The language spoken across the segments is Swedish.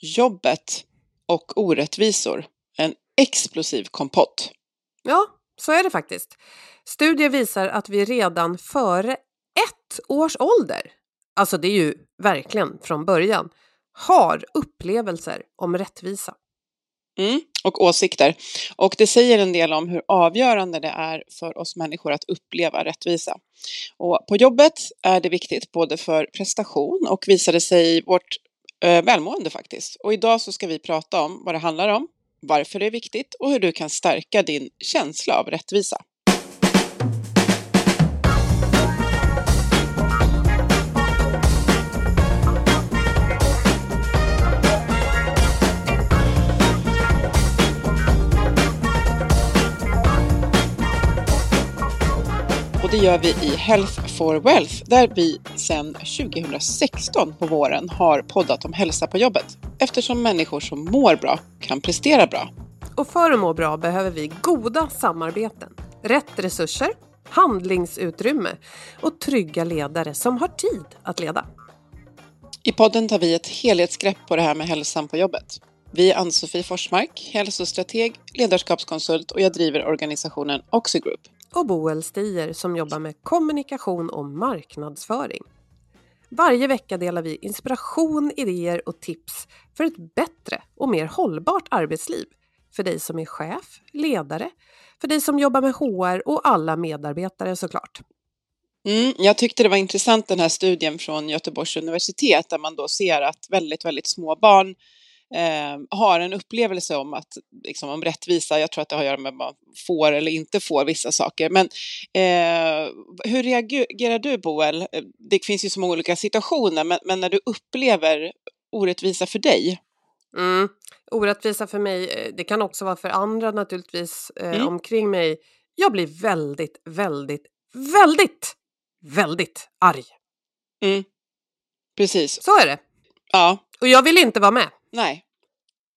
jobbet och orättvisor. En explosiv kompott. Ja, så är det faktiskt. Studier visar att vi redan före ett års ålder, alltså det är ju verkligen från början, har upplevelser om rättvisa. Mm, och åsikter. Och det säger en del om hur avgörande det är för oss människor att uppleva rättvisa. Och på jobbet är det viktigt både för prestation och visade sig vårt eh, Eh, välmående faktiskt. Och idag så ska vi prata om vad det handlar om, varför det är viktigt och hur du kan stärka din känsla av rättvisa. Det gör vi i Health for Wealth där vi sedan 2016 på våren har poddat om hälsa på jobbet eftersom människor som mår bra kan prestera bra. Och för att må bra behöver vi goda samarbeten, rätt resurser, handlingsutrymme och trygga ledare som har tid att leda. I podden tar vi ett helhetsgrepp på det här med hälsan på jobbet. Vi är Ann-Sofie Forsmark, hälsostrateg, ledarskapskonsult och jag driver organisationen Oxigroup. Och Boel Stier som jobbar med kommunikation och marknadsföring. Varje vecka delar vi inspiration, idéer och tips för ett bättre och mer hållbart arbetsliv. För dig som är chef, ledare, för dig som jobbar med HR och alla medarbetare såklart. Mm, jag tyckte det var intressant den här studien från Göteborgs universitet där man då ser att väldigt, väldigt små barn eh, har en upplevelse om att liksom, om rättvisa, jag tror att det har att göra med vad man får eller inte får vissa saker. Men eh, hur reagerar du Boel? Det finns ju så många olika situationer, men, men när du upplever orättvisa för dig? Mm. Orättvisa för mig, eh, det kan också vara för andra naturligtvis eh, mm. omkring mig. Jag blir väldigt, väldigt, väldigt, väldigt arg. Mm. Precis. Så är det. Ja. Och jag vill inte vara med. Nej.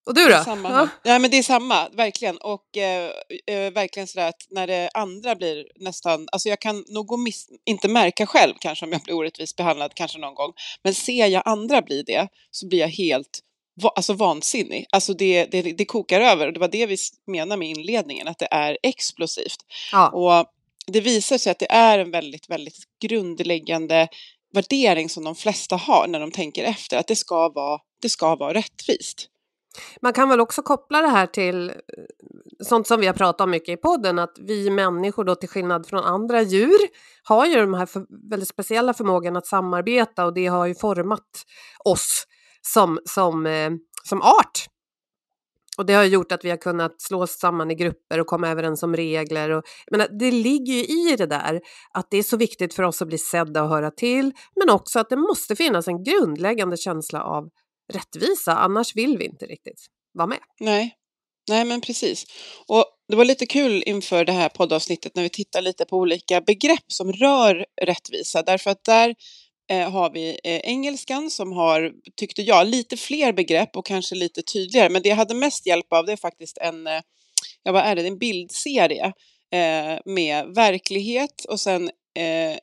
Och du då? Samma. Ja. ja, men det är samma, verkligen. Och eh, eh, verkligen sådär att när det andra blir nästan, alltså jag kan nog miss, inte märka själv kanske om jag blir orättvist behandlad kanske någon gång, men ser jag andra bli det så blir jag helt va, alltså vansinnig. Alltså det, det, det kokar över och det var det vi menar med inledningen, att det är explosivt. Ja. Och det visar sig att det är en väldigt, väldigt grundläggande värdering som de flesta har när de tänker efter, att det ska vara, det ska vara rättvist. Man kan väl också koppla det här till eh, sånt som vi har pratat om mycket i podden, att vi människor då till skillnad från andra djur har ju de här för, väldigt speciella förmågan att samarbeta och det har ju format oss som, som, eh, som art. Och det har gjort att vi har kunnat slå oss samman i grupper och komma överens om regler. Och, menar, det ligger ju i det där att det är så viktigt för oss att bli sedda och höra till, men också att det måste finnas en grundläggande känsla av rättvisa, annars vill vi inte riktigt vara med. Nej, Nej men precis. Och det var lite kul inför det här poddavsnittet när vi tittar lite på olika begrepp som rör rättvisa, därför att där eh, har vi eh, engelskan som har, tyckte jag, lite fler begrepp och kanske lite tydligare, men det jag hade mest hjälp av det är faktiskt en, eh, ja vad är det, en bildserie eh, med verklighet och sen eh,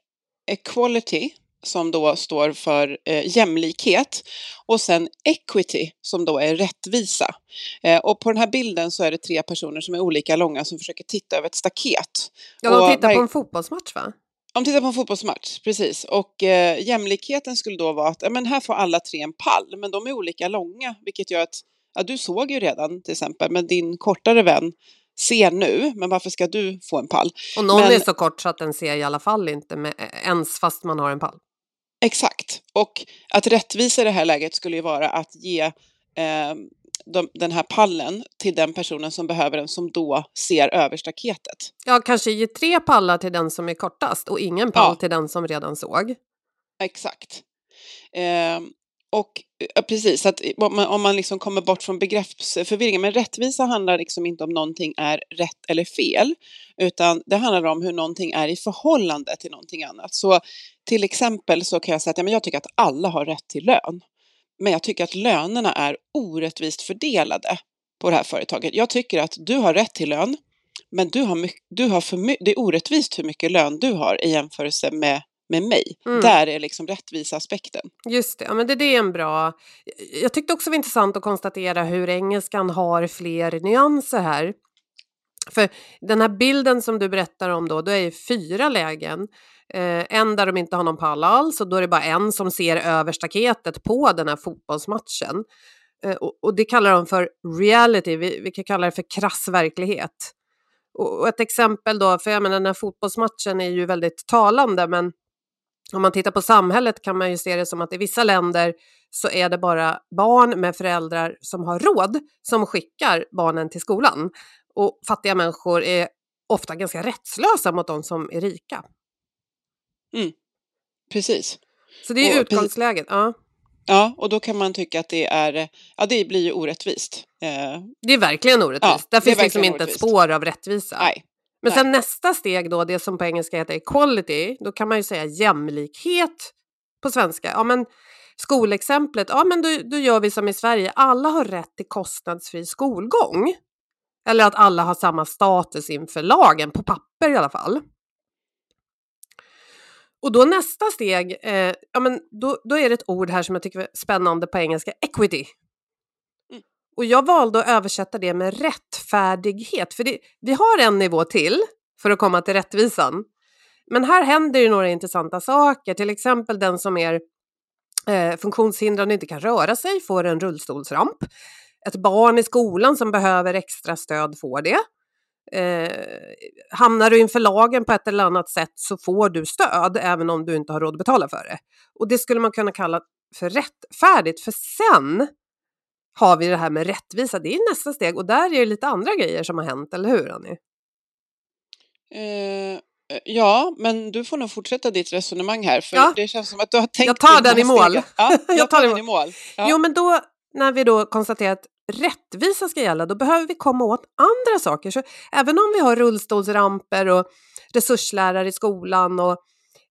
equality som då står för eh, jämlikhet och sen equity som då är rättvisa. Eh, och på den här bilden så är det tre personer som är olika långa som försöker titta över ett staket. Ja, de tittar på en fotbollsmatch va? De tittar på en fotbollsmatch, precis. Och eh, jämlikheten skulle då vara att ja, men här får alla tre en pall, men de är olika långa, vilket gör att ja, du såg ju redan till exempel, men din kortare vän ser nu, men varför ska du få en pall? Och någon men, är så kort så att den ser i alla fall inte med, ens fast man har en pall. Exakt, och att rättvisa i det här läget skulle ju vara att ge eh, de, den här pallen till den personen som behöver den som då ser över staketet. Ja, kanske ge tre pallar till den som är kortast och ingen pall ja. till den som redan såg. Exakt. Eh, och ja, precis, att om man, om man liksom kommer bort från begreppsförvirringen, men rättvisa handlar liksom inte om någonting är rätt eller fel, utan det handlar om hur någonting är i förhållande till någonting annat. Så till exempel så kan jag säga att ja, men jag tycker att alla har rätt till lön. Men jag tycker att lönerna är orättvist fördelade på det här företaget. Jag tycker att du har rätt till lön, men du har, du har för det är orättvist hur mycket lön du har i jämförelse med med mig. Mm. Där är liksom rättviseaspekten. Just det, ja, men det, det är en bra... Jag tyckte också det var intressant att konstatera hur engelskan har fler nyanser här. För den här bilden som du berättar om då, då är det fyra lägen. Eh, en där de inte har någon pall alls och då är det bara en som ser över staketet på den här fotbollsmatchen. Eh, och, och, det kallar de för reality, vi, vi kan kalla det för krass verklighet. Och, och ett exempel då, för jag menar den här fotbollsmatchen är ju väldigt talande men om man tittar på samhället kan man ju se det som att i vissa länder så är det bara barn med föräldrar som har råd som skickar barnen till skolan. Och fattiga människor är ofta ganska rättslösa mot de som är rika. Mm. Precis. Så det är Och- utgångsläget. Ja. Ja, och då kan man tycka att det är, ja det blir ju orättvist. Eh, Det är verkligen orättvist. Ja, Där finns liksom inte ett orättvist. spår av rättvisa. nej. Men sen nästa steg då, det som på engelska heter equality, då kan man ju säga jämlikhet på svenska. Ja, men skolexemplet, ja men då, då gör vi som i Sverige, alla har rätt till kostnadsfri skolgång. Eller att alla har samma status inför lagen, på papper i alla fall. Och då nästa steg, eh, ja men då, då är det ett ord här som jag tycker är spännande på engelska, equity. Och jag valde att översätta det med rättfärdighet, för det, vi har en nivå till för att komma till rättvisan. Men här händer ju några intressanta saker, till exempel den som är eh, funktionshindrad och inte kan röra sig får en rullstolsramp. Ett barn i skolan som behöver extra stöd får det. Eh, hamnar du inför lagen på ett eller annat sätt så får du stöd även om du inte har råd att betala för det. Och det skulle man kunna kalla för rättfärdigt, för sen har vi det här med rättvisa, det är nästa steg och där är det lite andra grejer som har hänt, eller hur Annie? Eh, ja, men du får nog fortsätta ditt resonemang här, för Ja. det känns som att du har tänkt Jag tar den i mål. Ja, jag, Jag tar den i mål. Ja. Jo, men då när vi då konstaterar att rättvisa ska gälla, då behöver vi komma åt andra saker. Så även om vi har rullstolsramper och resurslärare i skolan och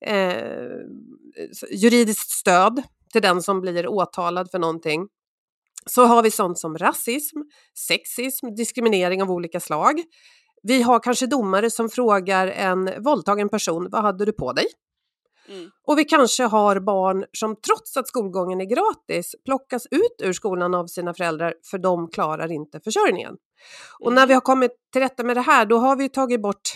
eh, juridiskt stöd till den som blir åtalad för någonting, så har vi sånt som rasism, sexism, diskriminering av olika slag. Vi har kanske domare som frågar en våldtagen person, vad hade du på dig? Mm. Och vi kanske har barn som trots att skolgången är gratis plockas ut ur skolan av sina föräldrar för de klarar inte försörjningen. Och Mm. när vi har kommit till rätta med det här då har vi tagit bort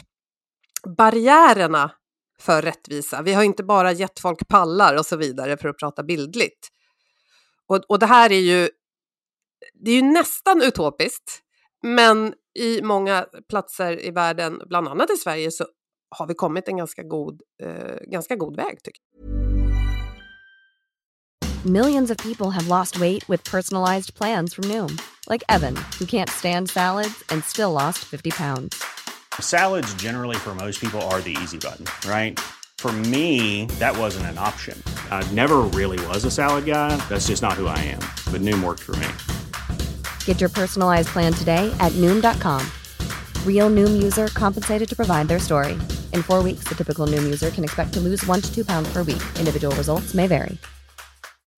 barriärerna för rättvisa. Vi har inte bara gett folk pallar och så vidare för att prata bildligt. Och, och det här är ju, det är ju nästan utopiskt, men i många platser i världen, bland annat i Sverige, så har vi kommit en ganska god, eh, ganska god väg tycker Millions of people have lost weight with personalized plans from Noom, like Evan, who can't stand salads and still lost 50 pounds. Salads, generally, for most people, are the easy button, right? For me, that wasn't an option. I never really was a salad guy. That's just not who I am. But Noom worked for me. Get your personalized plan today at Noom.com. Real Noom user compensated to provide their story. In four weeks, the typical Noom user can expect to lose one to two pounds per week. Individual results may vary.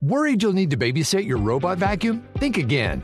Worried you'll need to babysit your robot vacuum? Think again.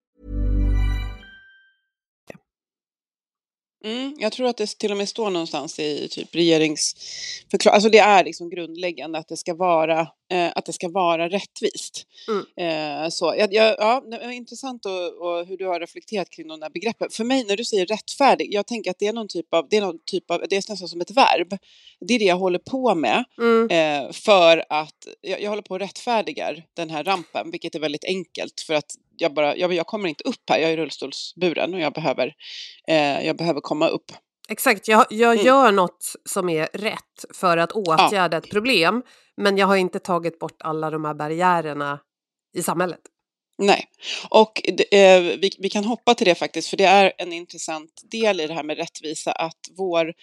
Mm, jag tror att det till och med står någonstans i typ regeringsförklaring, alltså det är liksom grundläggande att det ska vara, eh, att det ska vara rättvist. Eh, så, jag, jag, ja, det är intressant och, och hur du har reflekterat kring de där begreppen. För mig när du säger rättfärdig, jag tänker att det är någon typ av, det är någon typ av, det är nästan som ett verb. Det är det jag håller på med Mm. eh, för att jag, jag håller på och rättfärdigar den här rampen, vilket är väldigt enkelt för att jag, bara, jag, jag kommer inte upp här, jag är rullstolsburen och jag behöver, eh, jag behöver komma upp. Exakt, jag, jag Mm. gör något som är rätt för att åtgärda ett problem, men jag har inte tagit bort alla de här barriärerna i samhället. Nej, och eh, vi, vi, kan hoppa till det faktiskt, för det är en intressant del i det här med rättvisa, att vår,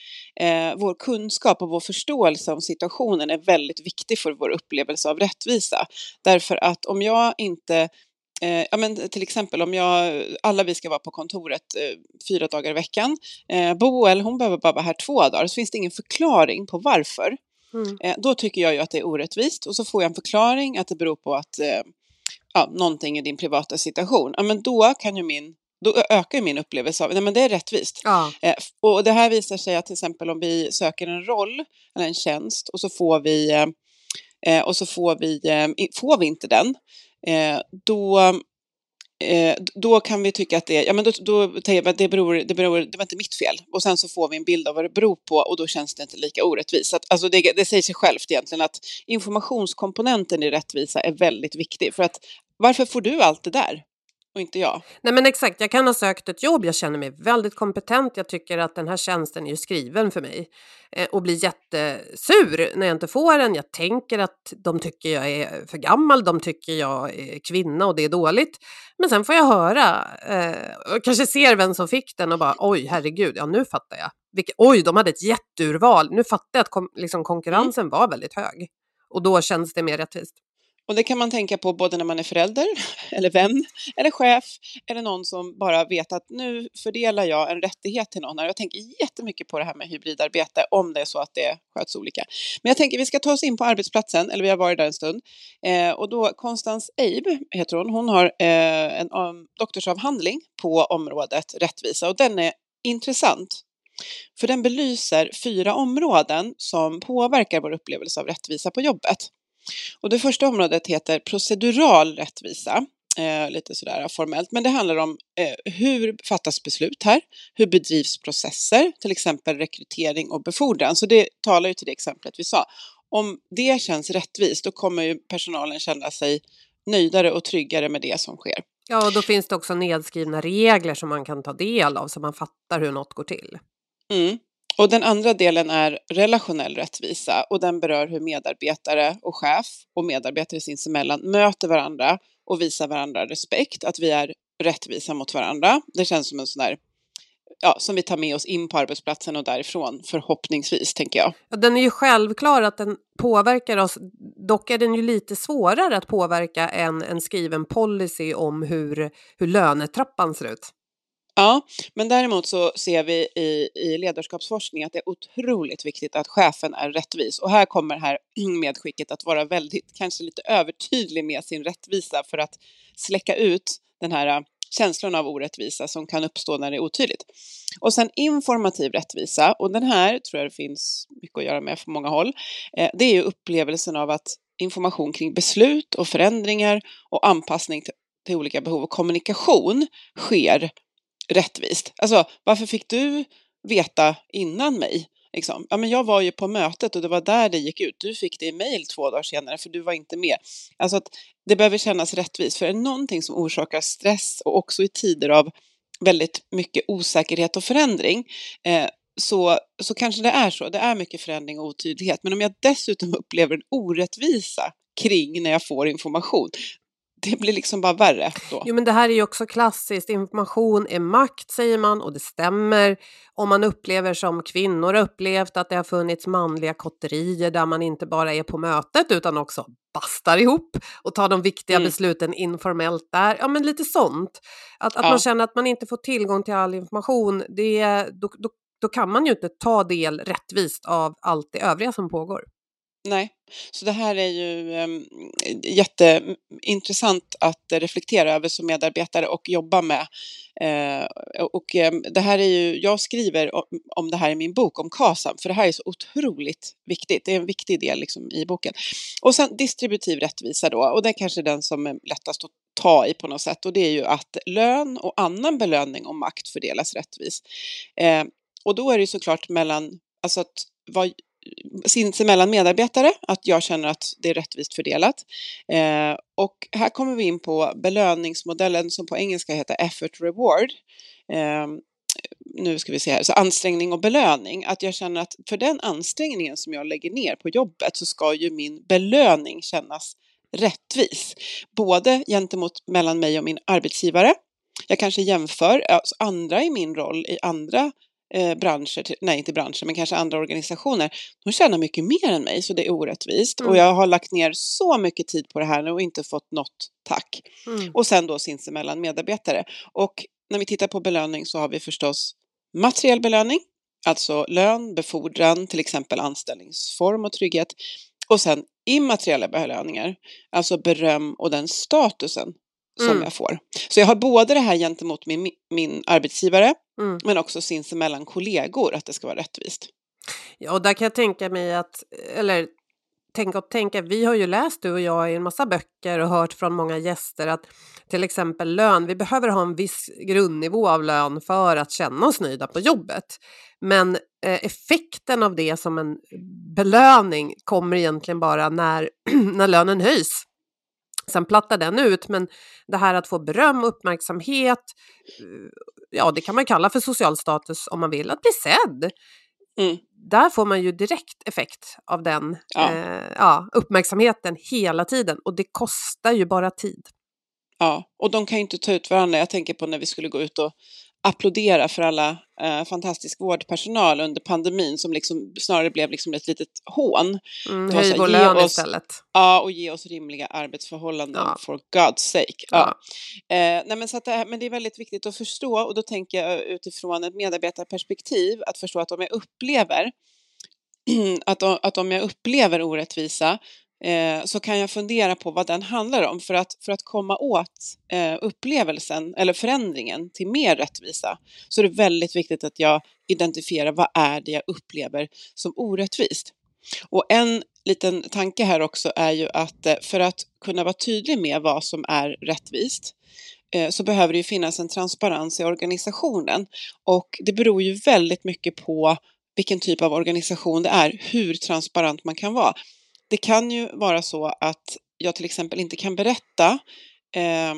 eh, vår kunskap och vår förståelse om situationen är väldigt viktig för vår upplevelse av rättvisa. Därför att om jag inte Eh, ja, men till exempel om jag, alla vi ska vara på kontoret eh, fyra dagar i veckan. Eh, Boel, hon behöver bara vara här två dagar, så finns det ingen förklaring på varför. Mm. Eh, då tycker jag ju att det är orättvist och så får jag en förklaring att det beror på att eh, ja, någonting i din privata situation. Ja, men då kan ju min då ökar min upplevelse av att det är rättvist. Ja. Eh, och det här visar sig att till exempel om vi söker en roll eller en tjänst och så får vi, eh, och så får vi, får vi inte den, Eh, då eh, då kan vi tycka att det, ja men då, då det beror, det beror, det var inte mitt fel. Och sen så får vi en bild av vad det beror på och då känns det inte lika orättvist. Att, alltså det, det säger sig självt egentligen att informationskomponenten i rättvisa är väldigt viktig. För att varför får du allt det där? Och inte jag. Nej men exakt, jag kan ha sökt ett jobb, jag känner mig väldigt kompetent, jag tycker att den här tjänsten är skriven för mig. Eh, och blir jättesur när jag inte får den. Jag tänker att de tycker jag är för gammal, de tycker jag är kvinna och det är dåligt. Men sen får jag höra, eh, och kanske ser vem som fick den och bara oj herregud, ja nu fattar jag. Vilke, oj, de hade ett jätteurval, nu fattar jag att kom, liksom, konkurrensen mm. var väldigt hög. Och då känns det mer rättvist. Och det kan man tänka på både när man är förälder, eller vän, eller chef, eller någon som bara vet att nu fördelar jag en rättighet till någon. Jag tänker jättemycket på det här med hybridarbete, om det är så att det sköts olika. Men jag tänker vi ska ta oss in på arbetsplatsen, eller vi har varit där en stund. Eh, och då Konstans Eib, heter hon, hon har eh, en um, doktorsavhandling på området rättvisa och den är intressant. För den belyser fyra områden som påverkar vår upplevelse av rättvisa på jobbet. Och det första området heter procedural rättvisa, eh, lite sådär formellt, men det handlar om eh, hur fattas beslut här? Hur bedrivs processer, till exempel rekrytering och befordran? Så det talar ju till det exemplet vi sa. Om det känns rättvist, då kommer ju personalen känna sig nöjdare och tryggare med det som sker. Ja, och då finns det också nedskrivna regler som man kan ta del av så man fattar hur något går till. Mm. Och den andra delen är relationell rättvisa och den berör hur medarbetare och chef och medarbetare sinsemellan möter varandra och visar varandra respekt, att vi är rättvisa mot varandra. Det känns som en sån där ja, som vi tar med oss in på arbetsplatsen och därifrån förhoppningsvis, tänker jag. Ja, den är ju självklar att den påverkar oss. Dock är den ju lite svårare att påverka än en skriven policy om hur, hur lönetrappan ser ut. Ja, men däremot så ser vi i, i ledarskapsforskning att det är otroligt viktigt att chefen är rättvis. Och här kommer det här medskicket att vara väldigt, kanske lite övertydlig med sin rättvisa för att släcka ut den här äh, känslan av orättvisa som kan uppstå när det är otydligt. Och sen informativ rättvisa, och den här tror jag det finns mycket att göra med på många håll. Eh, det är ju upplevelsen av att information kring beslut och förändringar och anpassning till, till olika behov och kommunikation sker rättvist. Alltså, varför fick du veta innan mig? Liksom. Ja, men jag var ju på mötet och det var där det gick ut. Du fick det i mejl två dagar senare för du var inte med. Alltså att det behöver kännas rättvist, för är det någonting som orsakar stress och också i tider av väldigt mycket osäkerhet och förändring eh, så, så kanske det är så. Det är mycket förändring och otydlighet. Men om jag dessutom upplever en orättvisa kring när jag får information, det blir liksom bara värre då. Jo men det här är ju också klassiskt, information är makt säger man och det stämmer. Om man upplever som kvinnor upplevt att det har funnits manliga kotterier där man inte bara är på mötet utan också bastar ihop och tar de viktiga mm. besluten informellt där. Ja men lite sånt. Att, att ja. man känner att man inte får tillgång till all information, det, då, då, då kan man ju inte ta del rättvist av allt det övriga som pågår. Nej, så det här är ju ehm, um, jätteintressant att reflektera över som medarbetare och jobba med. Uh, och um, det här är ju, jag skriver om, om det här i min bok om KASAM, för det här är så otroligt viktigt. Det är en viktig del liksom, i boken. Och sen distributiv rättvisa då, och det är kanske den som är lättast att ta i på något sätt, och det är ju att lön och annan belöning och makt fördelas rättvist. Uh, och då är det ju såklart mellan, alltså att vad sinsemellan medarbetare, att jag känner att det är rättvist fördelat. Eh, och här kommer vi in på belöningsmodellen som på engelska heter effort reward. Eh, nu ska vi se här, så ansträngning och belöning. Att jag känner att för den ansträngningen som jag lägger ner på jobbet så ska ju min belöning kännas rättvis. Både gentemot mellan mig och min arbetsgivare. Jag kanske jämför alltså andra i min roll i andra eh, branscher, nej inte branscher, men kanske andra organisationer, de tjänar mycket mer än mig så det är orättvist. Mm. Och jag har lagt ner så mycket tid på det här nu och inte fått något tack. Mm. Och sen då sinsemellan medarbetare. Och när vi tittar på belöning så har vi förstås materiell belöning, alltså lön, befordran, till exempel anställningsform och trygghet. Och sen immateriella belöningar, alltså beröm och den statusen som mm. jag får. Så jag har både det här gentemot min, min arbetsgivare mm. men också sinsemellan kollegor att det ska vara rättvist. Ja, och där kan jag tänka mig att, eller tänka och tänka, vi har ju läst du och jag i en massa böcker och hört från många gäster att till exempel lön, vi behöver ha en viss grundnivå av lön för att känna oss nöjda på jobbet. Men eh, effekten av det som en belöning kommer egentligen bara när, när lönen höjs. Sen plattar den ut, men det här att få beröm, uppmärksamhet, eh, ja det kan man kalla för social status om man vill, att bli sedd. Mm. Där får man ju direkt effekt av den ja. Eh, ja, uppmärksamheten hela tiden och det kostar ju bara tid. Ja, och de kan ju inte ta ut varandra. Jag tänker på när vi skulle gå ut och applådera för alla eh, fantastisk vårdpersonal under pandemin som liksom snarare blev liksom ett litet hån. Mm, höj vår lön oss, istället. Ja, och ge oss rimliga arbetsförhållanden ja. for God's sake. Ja. ja. Eh, nej, men, så det, men det är väldigt viktigt att förstå och då tänker jag utifrån ett medarbetarperspektiv att förstå att om jag upplever att, att om jag upplever orättvisa eh, så kan jag fundera på vad den handlar om för att, för att komma åt eh, upplevelsen eller förändringen till mer rättvisa så är det väldigt viktigt att jag identifierar vad är det jag upplever som orättvist. Och en liten tanke här också är ju att eh, för att kunna vara tydlig med vad som är rättvist eh, så behöver det ju finnas en transparens i organisationen och det beror ju väldigt mycket på vilken typ av organisation det är, hur transparent man kan vara. Det kan ju vara så att jag till exempel inte kan berätta eh,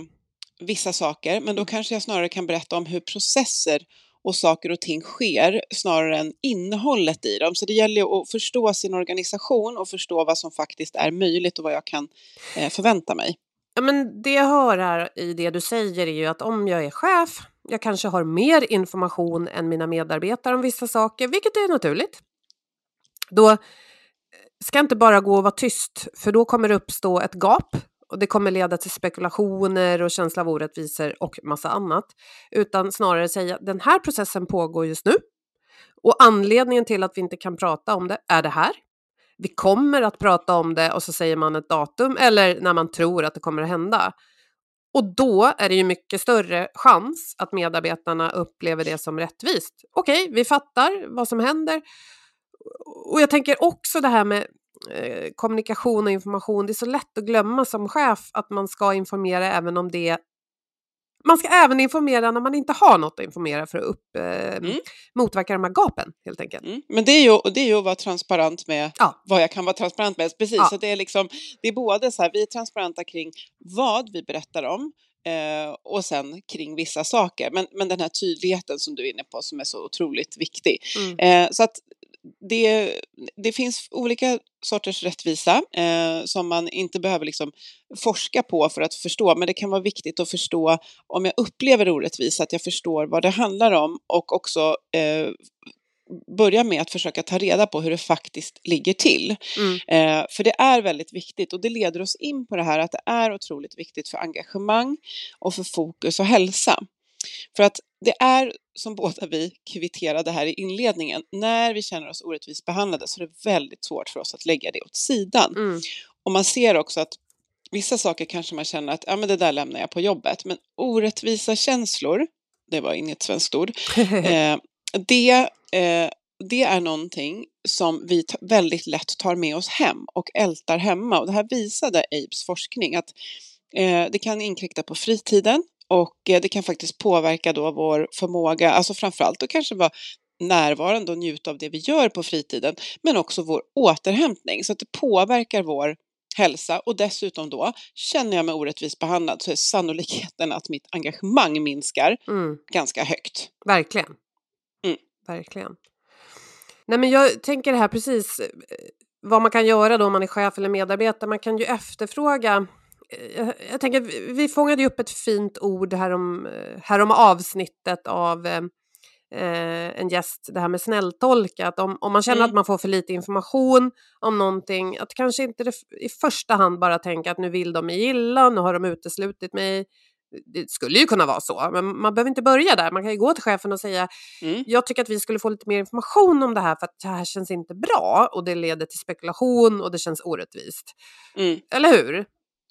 vissa saker, men då kanske jag snarare kan berätta om hur processer och saker och ting sker snarare än innehållet i dem. Så det gäller att förstå sin organisation och förstå vad som faktiskt är möjligt och vad jag kan eh, förvänta mig. Ja, men det jag hör här i det du säger är ju att om jag är chef, jag kanske har mer information än mina medarbetare om vissa saker, vilket är naturligt. Då ska inte bara gå och vara tyst, för då kommer det uppstå ett gap och det kommer leda till spekulationer och känsla av orättvisor och massa annat. Utan snarare säga den här processen pågår just nu och anledningen till att vi inte kan prata om det är det här. Vi kommer att prata om det och så säger man ett datum eller när man tror att det kommer att hända. Och då är det ju mycket större chans att medarbetarna upplever det som rättvist. Okej, vi fattar vad som händer och jag tänker också det här med eh, kommunikation och information. Det är så lätt att glömma som chef att man ska informera även om det man ska även informera när man inte har något att informera för att upp, eh, mm. motverka de här gapen helt enkelt. Mm. Men det är, ju, det är ju att vara transparent med ja. vad jag kan vara transparent med. Precis, ja. så det är, liksom, det är både så här, vi är transparenta kring vad vi berättar om eh, och sen kring vissa saker. Men, men den här tydligheten som du är inne på som är så otroligt viktig. Mm. Eh, så att det, det finns olika sorters rättvisa eh, som man inte behöver liksom forska på för att förstå, men det kan vara viktigt att förstå om jag upplever orättvisa, att jag förstår vad det handlar om och också eh, börja med att försöka ta reda på hur det faktiskt ligger till. Mm. Eh, för det är väldigt viktigt och det leder oss in på det här att det är otroligt viktigt för engagemang och för fokus och hälsa. För att det är som båda vi kvitterade här i inledningen, när vi känner oss orättvist behandlade så är det väldigt svårt för oss att lägga det åt sidan. Mm. Och man ser också att vissa saker kanske man känner att ja, men det där lämnar jag på jobbet, men orättvisa känslor, det var inget svenskt ord, eh, det, eh, det är någonting som vi väldigt lätt tar med oss hem och ältar hemma. Och det här visade Abes forskning att eh, det kan inkräkta på fritiden, och eh, det kan faktiskt påverka då vår förmåga, alltså framförallt att kanske vara närvarande och njuta av det vi gör på fritiden, men också vår återhämtning. Så att det påverkar vår hälsa och dessutom då känner jag mig orättvist behandlad så är sannolikheten att mitt engagemang minskar mm. ganska högt. Verkligen. Mm. Verkligen. Nej men jag tänker här precis vad man kan göra då om man är chef eller medarbetare, man kan ju efterfråga jag, eh, jag tänker, vi fångade ju upp ett fint ord härom, eh, härom avsnittet av eh, en gäst, det här med snälltolka, att om, om man känner mm. att man får för lite information om någonting, att kanske inte det, i första hand bara tänka att nu vill de mig illa, nu har de uteslutit mig, det skulle ju kunna vara så, men man behöver inte börja där. Man kan ju gå till chefen och säga mm. jag tycker att vi skulle få lite mer information om det här för att det här känns inte bra och det leder till spekulation och det känns orättvist. Mm. Eller hur?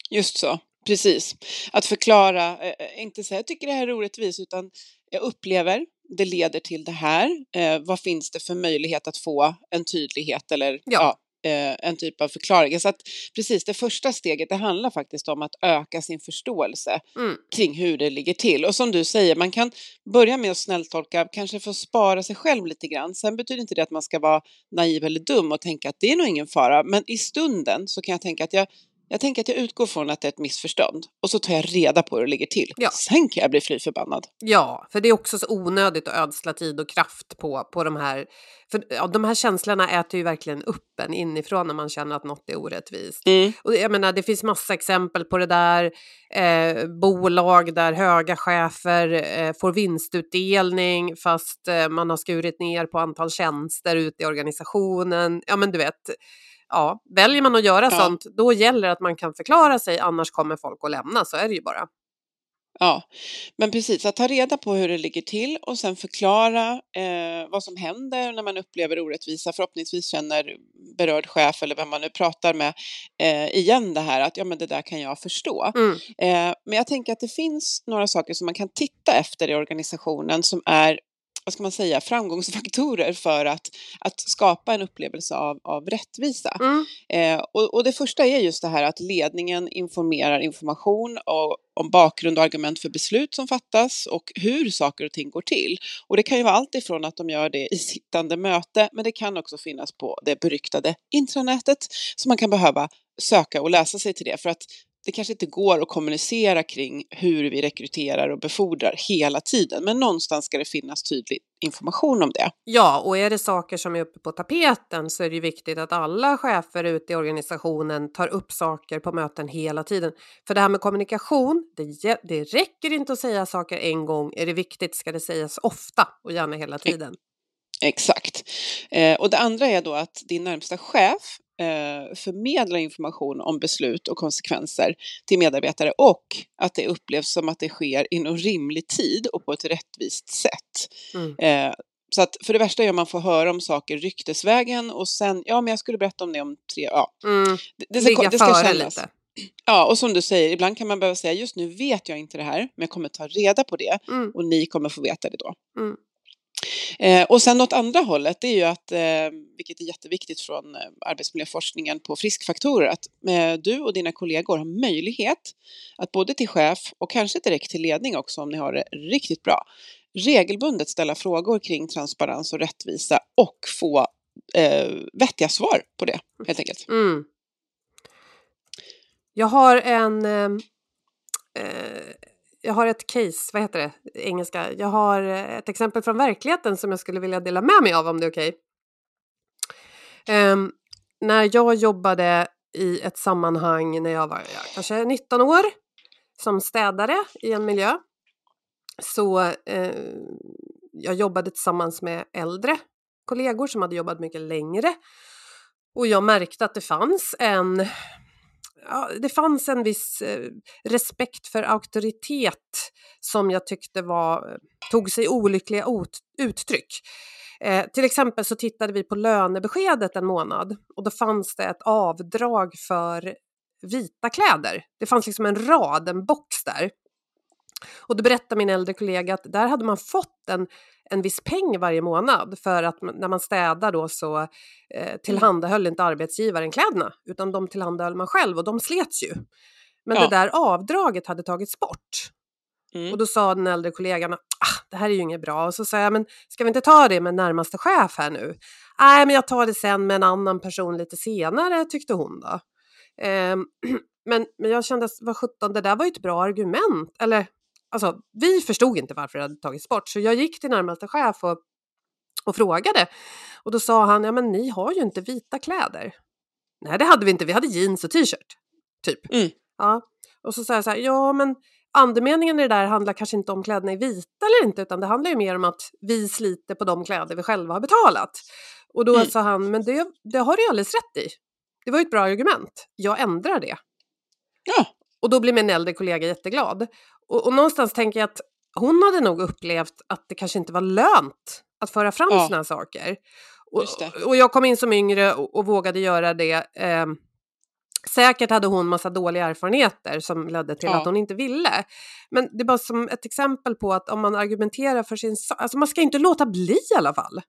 Just så, precis. Att förklara, eh, eh, inte säga jag tycker det här är orättvist utan jag upplever det leder till det här. Eh, vad finns det för möjlighet att få en tydlighet eller ja. ja eh, en typ av förklaring. Så att precis det första steget det handlar faktiskt om att öka sin förståelse mm. kring hur det ligger till. Och som du säger, man kan börja med att snälltolka, kanske få spara sig själv lite grann. Sen betyder inte det att man ska vara naiv eller dum och tänka att det är nog ingen fara. Men i stunden så kan jag tänka att jag jag tänker att jag utgår från att det är ett missförstånd och så tar jag reda på hur det ligger till. Ja. Sen kan jag bli fly förbannad. Ja, för det är också så onödigt att ödsla tid och kraft på, på de här... För ja, de här känslorna äter ju verkligen upp en inifrån när man känner att något är orättvist. Mm. Och jag menar, det finns massa exempel på det där. Eh, bolag där höga chefer eh, får vinstutdelning fast eh, man har skurit ner på antal tjänster ute i organisationen. Ja, men du vet ja, väljer man att göra ja. sånt, då gäller det att man kan förklara sig, annars kommer folk att lämna, så är det ju bara. Ja, men precis, att ta reda på hur det ligger till och sen förklara eh, vad som händer när man upplever orättvisa. Förhoppningsvis känner berörd chef eller vem man nu pratar med eh, igen det här att ja, men det där kan jag förstå. Mm. Eh, men jag tänker att det finns några saker som man kan titta efter i organisationen som är vad ska man säga, framgångsfaktorer för att, att skapa en upplevelse av, av rättvisa. Mm. Eh, och, och, det första är just det här att ledningen informerar information och, om bakgrund och argument för beslut som fattas och hur saker och ting går till. Och det kan ju vara allt ifrån att de gör det i sittande möte, men det kan också finnas på det beryktade intranätet, så man kan behöva söka och läsa sig till det för att det kanske inte går att kommunicera kring hur vi rekryterar och befordrar hela tiden, men någonstans ska det finnas tydlig information om det. Ja, och är det saker som är uppe på tapeten så är det ju viktigt att alla chefer ute i organisationen tar upp saker på möten hela tiden. För det här med kommunikation, det, det räcker inte att säga saker en gång. Är det viktigt ska det sägas ofta och gärna hela tiden. Exakt. Eh, och det andra är då att din närmsta chef eh, förmedla information om beslut och konsekvenser till medarbetare och att det upplevs som att det sker inom rimlig tid och på ett rättvist sätt. Mm. Eh, så att för det värsta är att man får höra om saker ryktesvägen och sen, ja men jag skulle berätta om det om tre, ja. Mm. Det, det, ska, det ska kännas. lite. Ja, och som du säger, ibland kan man behöva säga just nu vet jag inte det här, men jag kommer ta reda på det mm. och ni kommer få veta det då. Mm. Eh, och sen åt andra hållet, det är ju att, eh, vilket är jätteviktigt från eh, arbetsmiljöforskningen på friskfaktorer, att eh, du och dina kollegor har möjlighet att både till chef och kanske direkt till ledning också om ni har det riktigt bra, regelbundet ställa frågor kring transparens och rättvisa och få eh, vettiga svar på det helt enkelt. Mm. mm. Jag har en eh, eh, jag har ett case, vad heter det, engelska? Jag har eh, ett exempel från verkligheten som jag skulle vilja dela med mig av om det är okej. Okay. Um, när jag jobbade i ett sammanhang när jag var ja, kanske 19 år som städare i en miljö så eh, jag jobbade tillsammans med äldre kollegor som hade jobbat mycket längre och jag märkte att det fanns en ja, det fanns en viss eh, respekt för auktoritet som jag tyckte var, eh, tog sig olyckliga uttryck. Eh, till exempel så tittade vi på lönebeskedet en månad och då fanns det ett avdrag för vita kläder. Det fanns liksom en rad, en box där. Och då berättade min äldre kollega att där hade man fått en, en viss peng varje månad för att när man städar då så eh, mm. tillhandahöll inte arbetsgivaren kläderna utan de tillhandahöll man själv och de slets ju. Men ja. det där avdraget hade tagits bort. Mm. Och då sa den äldre kollegan, ah, det här är ju inget bra. Och så sa jag, men ska vi inte ta det med närmaste chef här nu? Nej, men jag tar det sen med en annan person lite senare, tyckte hon då. Eh, men, men jag kände, vad sjutton, det där var ju ett bra argument. Eller alltså, vi förstod inte varför det hade tagits bort så jag gick till närmaste chef och, och frågade. Och då sa han, ja men ni har ju inte vita kläder. Nej, det hade vi inte. Vi hade jeans och t-shirt. Typ. Mm. Ja. Och så sa jag så här, ja men andemeningen i det där handlar kanske inte om kläderna är vita eller inte, utan det handlar ju mer om att vi sliter på de kläder vi själva har betalat. Och då Mm. sa han, men det, det har du ju alldeles rätt i. Det var ju ett bra argument. Jag ändrar det. Ja, Och då blir min äldre kollega jätteglad. Och, och någonstans tänker jag att hon hade nog upplevt att det kanske inte var lönt att föra fram Ja. här saker. Och, och jag kom in som yngre och, och vågade göra det. Eh, säkert hade hon massa dåliga erfarenheter som ledde till Ja. att hon inte ville. Men det är bara som ett exempel på att om man argumenterar för sin sak, alltså man ska inte låta bli i alla fall.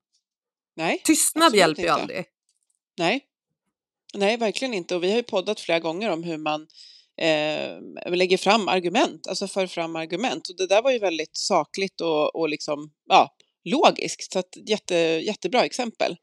nej. Tystnad hjälper ju aldrig. Nej. Nej, verkligen inte. Och vi har ju poddat flera gånger om hur man eh, lägger fram argument, alltså för fram argument. Och det där var ju väldigt sakligt och, och liksom, ja, logiskt. Så att, jätte, jättebra exempel.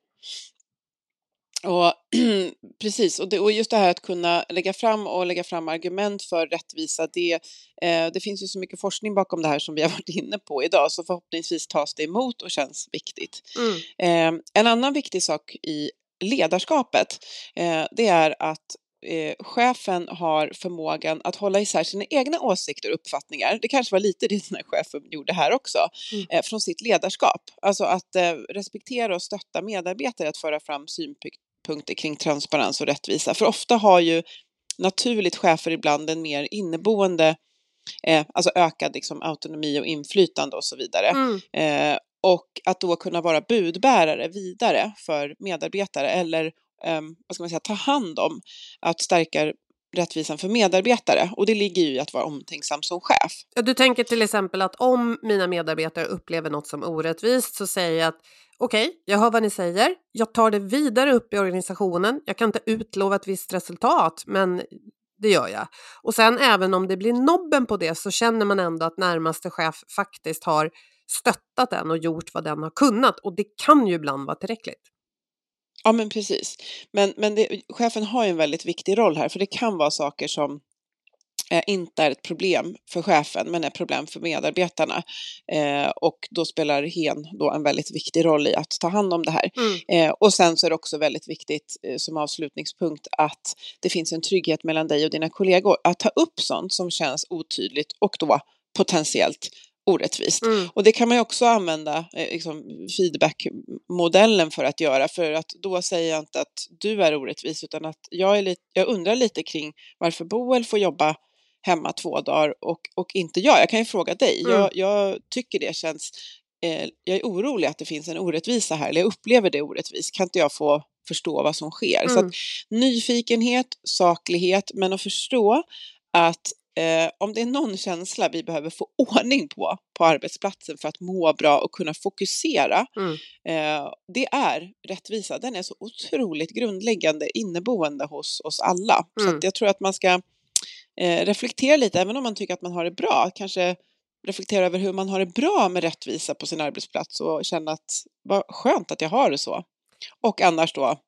Och precis, och, det, och just det här att kunna lägga fram och lägga fram argument för rättvisa, det, eh, det finns ju så mycket forskning bakom det här som vi har varit inne på idag, så förhoppningsvis tas det emot och känns viktigt. Mm. Eh, en annan viktig sak i ledarskapet, eh, det är att eh, chefen har förmågan att hålla isär sina egna åsikter och uppfattningar. Det kanske var lite det den här chefen gjorde här också, Mm. eh, från sitt ledarskap. Alltså att eh, respektera och stötta medarbetare att föra fram synpunkter kring transparens och rättvisa. För ofta har ju naturligt chefer ibland en mer inneboende, eh, alltså ökad liksom, autonomi och inflytande och så vidare. Mm. Eh, och att då kunna vara budbärare vidare för medarbetare eller Ehm, vad ska man säga, ta hand om att stärka rättvisan för medarbetare. Och det ligger ju i att vara omtänksam som chef. Ja, du tänker till exempel att om mina medarbetare upplever något som orättvist så säger jag att okej, jag hör vad ni säger, jag tar det vidare upp i organisationen, jag kan inte utlova ett visst resultat, men det gör jag. Och sen även om det blir nobben på det så känner man ändå att närmaste chef faktiskt har stöttat den och gjort vad den har kunnat och det kan ju ibland vara tillräckligt. Ja, men precis. Men, men det, chefen har ju en väldigt viktig roll här, för det kan vara saker som eh, inte är ett problem för chefen, men är problem för medarbetarna. Eh, och då spelar hen då en väldigt viktig roll i att ta hand om det här. Mm. Eh, och sen så är det också väldigt viktigt eh, som avslutningspunkt att det finns en trygghet mellan dig och dina kollegor. Att ta upp sånt som känns otydligt och då potentiellt orättvist. Mm. Och det kan man ju också använda eh, liksom feedbackmodellen för att göra, för att då säger jag inte att du är orättvis, utan att jag, är lite, jag undrar lite kring varför Boel får jobba hemma två dagar och, och inte jag. Jag kan ju fråga dig. Mm. Jag, jag tycker det känns, eh, jag är orolig att det finns en orättvisa här, eller jag upplever det orättvist. Kan inte jag få förstå vad som sker? Så Mm. att nyfikenhet, saklighet, men att förstå att eh, om det är någon känsla vi behöver få ordning på på arbetsplatsen för att må bra och kunna fokusera, Mm. eh, det är rättvisa. Den är så otroligt grundläggande inneboende hos oss alla. Så Mm. att jag tror att man ska eh, reflektera lite, även om man tycker att man har det bra, kanske reflektera över hur man har det bra med rättvisa på sin arbetsplats och känna att vad skönt att jag har det så. Och annars då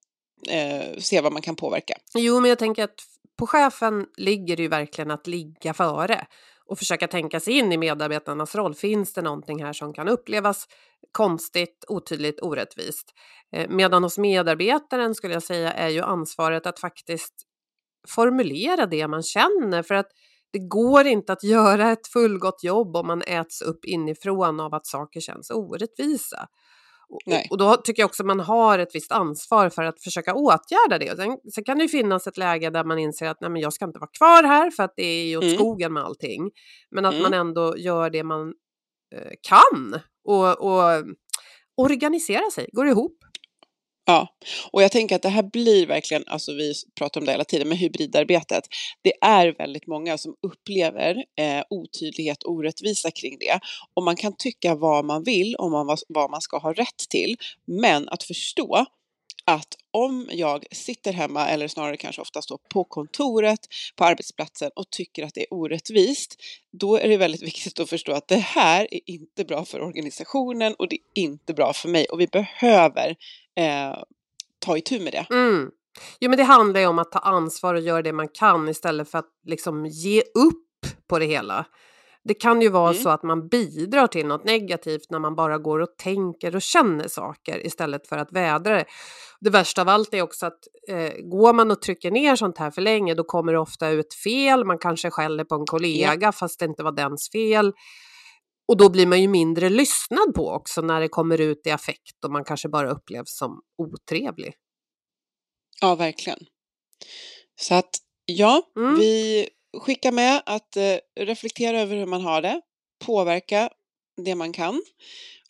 eh, se vad man kan påverka. Jo, men jag tänker att på chefen ligger det ju verkligen att ligga före och försöka tänka sig in i medarbetarnas roll. Finns det någonting här som kan upplevas konstigt, otydligt, orättvist? Eh, medan hos medarbetaren skulle jag säga är ju ansvaret att faktiskt formulera det man känner för att det går inte att göra ett fullgott jobb om man äts upp inifrån av att saker känns orättvisa. Och, och då tycker jag också man har ett visst ansvar för att försöka åtgärda det. Och sen, sen kan det ju finnas ett läge där man inser att nej, men jag ska inte vara kvar här för att det är ju åt Mm. skogen med allting. Men att Mm. man ändå gör det man eh, kan och, och organisera sig, går ihop. Ja, och jag tänker att det här blir verkligen, alltså vi pratar om det hela tiden, med hybridarbetet. Det är väldigt många som upplever eh, otydlighet och orättvisa kring det. Och man kan tycka vad man vill om man, vad, vad man ska ha rätt till, men att förstå att om jag sitter hemma, eller snarare kanske oftast då på kontoret, på arbetsplatsen och tycker att det är orättvist, då är det väldigt viktigt att förstå att det här är inte bra för organisationen och det är inte bra för mig och vi behöver eh, ta itu med det. Mm. Jo, men det handlar ju om att ta ansvar och göra det man kan istället för att liksom ge upp på det hela. Det kan ju vara Mm. så att man bidrar till något negativt när man bara går och tänker och känner saker istället för att vädra det. Det värsta av allt är också att eh, går man och trycker ner sånt här för länge då kommer det ofta ut fel. Man kanske skäller på en kollega fast det inte var dens fel. Och då blir man ju mindre lyssnad på också när det kommer ut i affekt och man kanske bara upplevs som otrevlig. Ja, verkligen. Så att ja, Mm. vi skickar med att eh, reflektera över hur man har det, påverka det man kan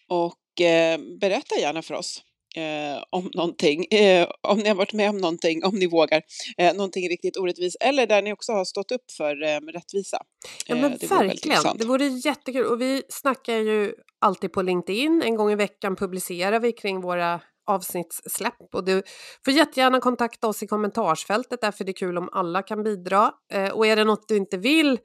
och eh, berätta gärna för oss eh, om någonting, eh, om ni har varit med om någonting, om ni vågar, eh, någonting riktigt orättvist eller där ni också har stått upp för eh, rättvisa. Ja Eh, men det vore väldigt verkligen, det vore jättekul. Och vi snackar ju alltid på LinkedIn, en gång i veckan publicerar vi kring våra avsnittssläpp. Och du får jättegärna kontakta oss i kommentarsfältet därför det är kul om alla kan bidra. Eh, och är det något du inte vill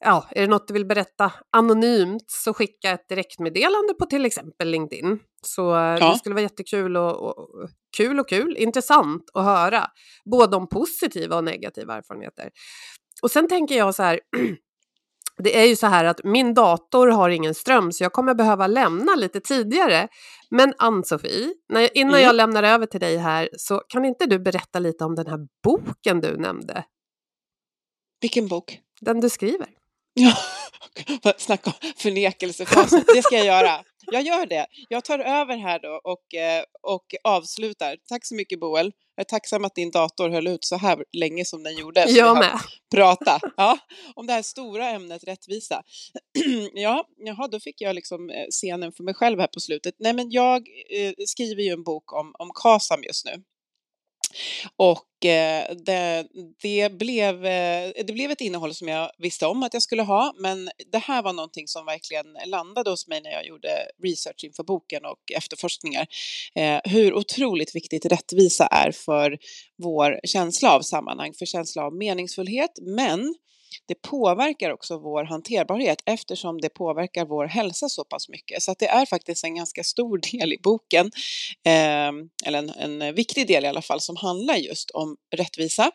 Ja, är det något du vill berätta anonymt så skicka ett direktmeddelande på till exempel LinkedIn. Så eh, Ja. det skulle vara jättekul och, och kul och kul, intressant att höra både om positiva och negativa erfarenheter. Och sen tänker jag så här, det är ju så här att min dator har ingen ström så jag kommer behöva lämna lite tidigare. Men Ann-Sofie, när innan Mm. jag lämnar över till dig här så kan inte du berätta lite om den här boken du nämnde? Vilken bok? Den du skriver. Ja, snacka om förnekelsefacit. Det ska jag göra. Jag gör det. Jag tar över här då och, eh, och avslutar. Tack så mycket Boel. Jag är tacksam att din dator höll ut så här länge som den gjorde. Jag med. prata ja, om det här stora ämnet rättvisa. ja, jaha, då fick jag liksom eh, scenen för mig själv här på slutet. Nej, men jag eh, skriver ju en bok om, om KASAM just nu. Och eh, det, det, blev, eh, det blev ett innehåll som jag visste om att jag skulle ha, men det här var någonting som verkligen landade hos mig när jag gjorde research inför boken och efterforskningar. Eh, hur otroligt viktigt rättvisa är för vår känsla av sammanhang, för känsla av meningsfullhet, men det påverkar också vår hanterbarhet eftersom det påverkar vår hälsa så pass mycket. Så att det är faktiskt en ganska stor del i boken, eh, eller en, en viktig del i alla fall, som handlar just om rättvisa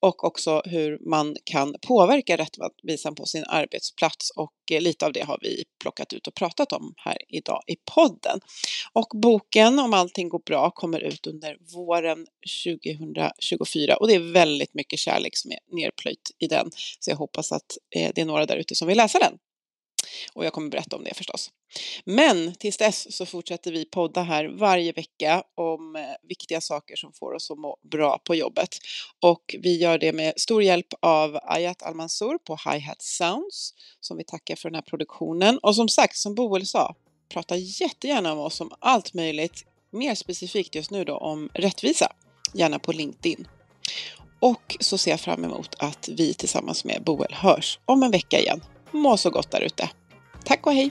och också hur man kan påverka rättvisan på sin arbetsplats och eh, lite av det har vi plockat ut och pratat om här idag i podden. Och boken, om allting går bra, kommer ut under våren 2024 och det är väldigt mycket kärlek som är nerplöjt i den. Så jag hoppas att eh, det är några där ute som vill läsa den. Och jag kommer berätta om det förstås. Men tills dess så fortsätter vi podda här varje vecka om eh, viktiga saker som får oss att må bra på jobbet. Och vi gör det med stor hjälp av Ayat Almansour på Hi Hat Sounds som vi tackar för den här produktionen. Och som sagt, som Boel sa, prata jättegärna med oss om allt möjligt. Mer specifikt just nu då om rättvisa, gärna på LinkedIn. Och så ser jag fram emot att vi tillsammans med Boel hörs om en vecka igen. Må så gott där ute. Tack och hej!